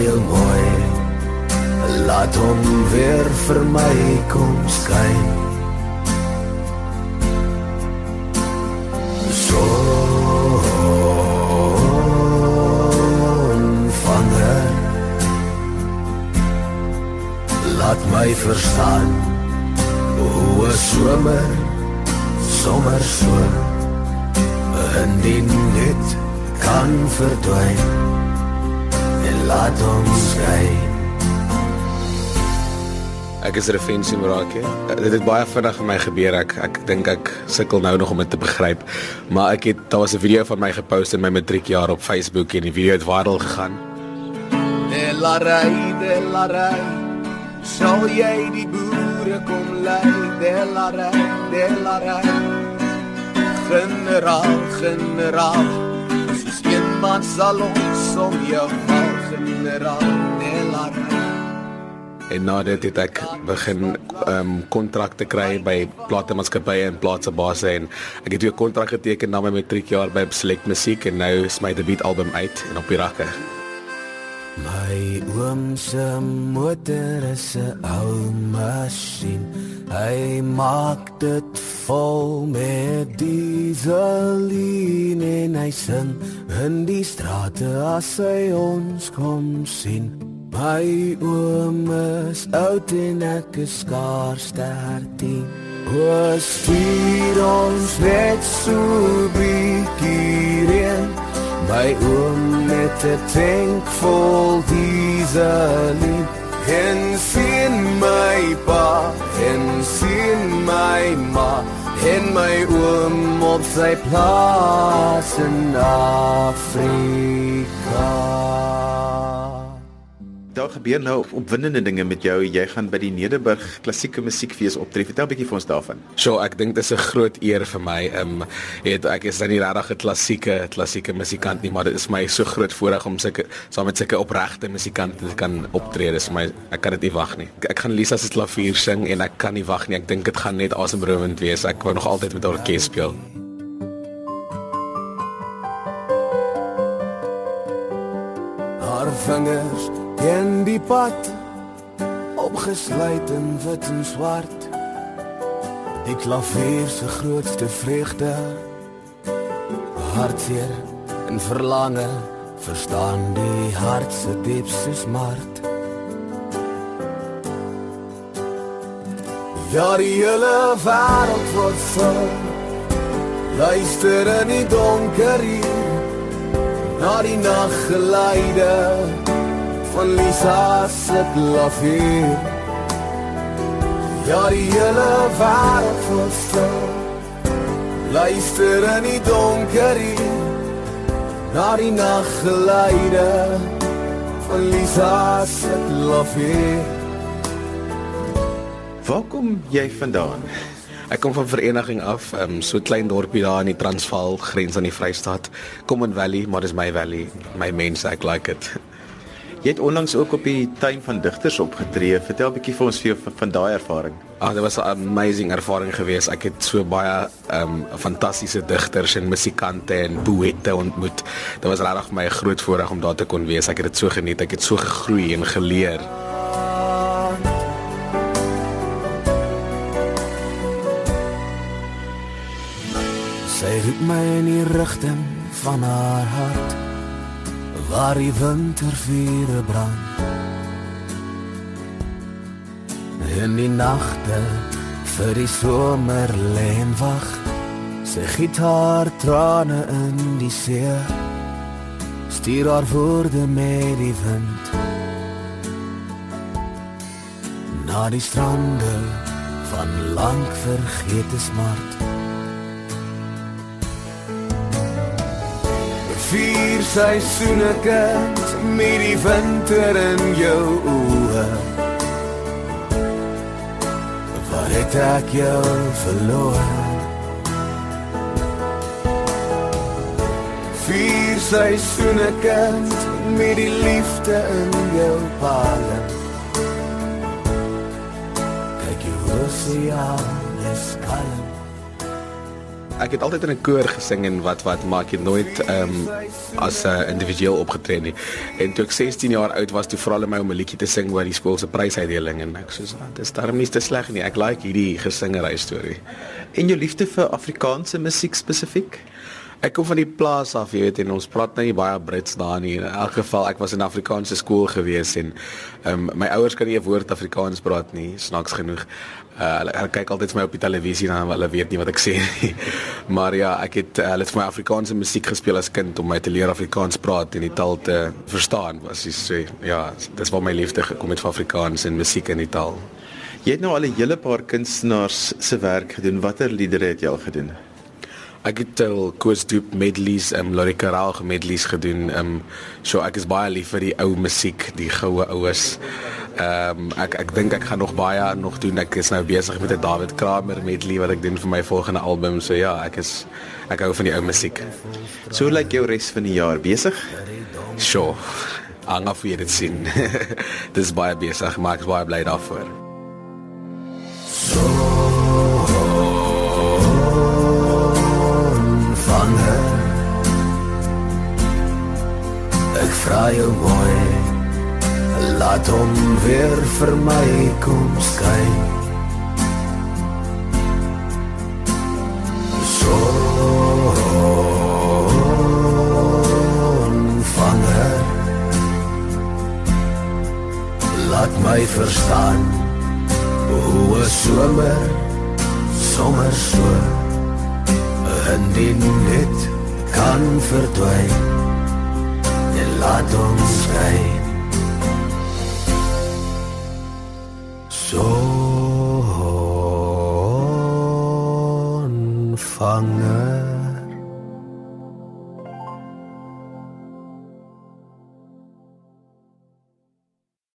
baie mooi. Laat hom weer vir my kom skyn. So vanger. Laat my verstaan hoe 'n somer sommer so in die net kan verdwyn laat ons skyn. Ek is Refensie Morake. Dit het baie vinnig vir my gebeur. Ek ek dink ek sukkel nou nog om dit te begryp. Maar ek het daar was 'n video van my gepost in my matriekjaar op Facebook en die video het viral gegaan. De la rey, de la rey, sal jy die boere kom lei, de la rey, de la rey. Generaal, generaal, soos een man sal ons om jou val, la rey. En na dit het ek begin ehm um, kontrakte kry by platemaatskappye en plaatsebase en ek het weer kontrak geteken na my matriekjaar by Select Musiek en nou is my debuutalbum uit en op die rakke. My oom se motor is 'n ou masjien. Hy maak dit vol met diesel en hy sing in die strate as hy ons kom sien. My oom is oud en ek is skaars 13. Ons stuur ons net so bietjie reën. My oom met 'n tank vol diesel en sien my pa en sien my ma en my oom op sy plaas in Afrika. Daar gebeur nou opwindende dinge met jou. Jy gaan by die Nederburg Klassieke Musiekfees optree. Vertel 'n bietjie vir ons daarvan. So ek dink dit is 'n groot eer vir my. Ehm um, het ek is dan nie regtig 'n klassieke klassieke musikant nie, maar dit is my so groot voorreg om sulke saam met sulke opregte musikante te kan optree. Dis my ek kan dit nie wag nie. Ek, ek gaan Lisa se klavier sing en ek kan nie wag nie. Ek dink dit gaan net asemrowend wees. Ek wou nog altyd met orkes speel. Haar vingers in die pad opgesluit in wit en swart. Die klavier se grootste vreugde. Hartseer en verlange verstaan die hart se diepste smart. Ja, die hele wêreld word vol. Luister in die donker hier na die naggeleide van Lisa se klavier. Ja, die hele wêreld word stil. Luister in die donker hier na die naggeleide van Lisa se klavier. Waar kom jy vandaan? Ek kom van vereniging af, um, so klein dorpie daar in die Transvaal, grens aan die Vrystaat. Common Valley, maar dis my valley, my mense, ek like it. Jy het onlangs ook op die tuin van digters opgetree. Vertel 'n bietjie vir ons vir van, van daai ervaring. Ah, dit was 'n amazing ervaring geweest. Ek het so baie ehm um, fantastiese digters en musikante en poëte ontmoet. Dit was regtig vir my 'n groot voorreg om daar te kon wees. Ek het dit so geniet. Ek het so gegroei en geleer. Sy roep my in die rigting van haar hart waar die wintervure brand. In die nagte vir die somer lê en wag. Sy giet haar trane in die see. Stuur haar woorde met die wind. Na die strande van lank vergete smart. Vier seisoene kind met die winter in jou oë. Waar het ek jou verloor? Vier seisoene kind met die liefde in jou palm. Kyk jy hoe sy is kalm. Ek het altyd in 'n koor gesing en wat wat maar ek het nooit ehm um, as 'n uh, individueel opgetree nie. En toe ek 16 jaar oud was, toe vra hulle my om 'n liedjie te sing by die skool se prysuitdeling en ek sê, "Dit is darm nie te sleg nie. Ek like hierdie gesingery storie." En jou liefde vir Afrikaanse musiek spesifiek? Ek kom van die plaas af, jy weet, en ons praat nou nie baie Brits daar nie. In elk geval, ek was in Afrikaanse skool gewees en um, my ouers kan nie 'n woord Afrikaans praat nie, snaaks genoeg. Uh, hulle, hulle kyk altyd vir my op die televisie dan hulle weet nie wat ek sê nie. maar ja, ek het uh, hulle het vir my Afrikaanse musiek gespeel as kind om my te leer Afrikaans praat en die taal te verstaan. Was jy sê, ja, dis waar my liefde gekom het vir Afrikaans en musiek en die taal. Jy het nou al 'n hele paar kunstenaars se werk gedoen. Watter liedere het jy al gedoen? Ek het al Koos Doop medleys en um, Lorika Raal medleys gedoen. Ehm um, so ek is baie lief vir die ou musiek, die goue oues. Ehm um, ek ek dink ek gaan nog baie nog doen. Ek is nou besig met 'n David Kramer medley wat ek doen vir my volgende album. So ja, ek is ek hou van die ou musiek. So lyk like jou res van die jaar besig? Sure. Hang af vir dit sien. Dis baie besig, maar ek is baie bly daarvoor. Jou mooi. Laat hom weer vir my kom skyn. So vanger laat my verstaan hoe 'n somer sommer so en dit net kan verdwyn laat ons skyn so vangen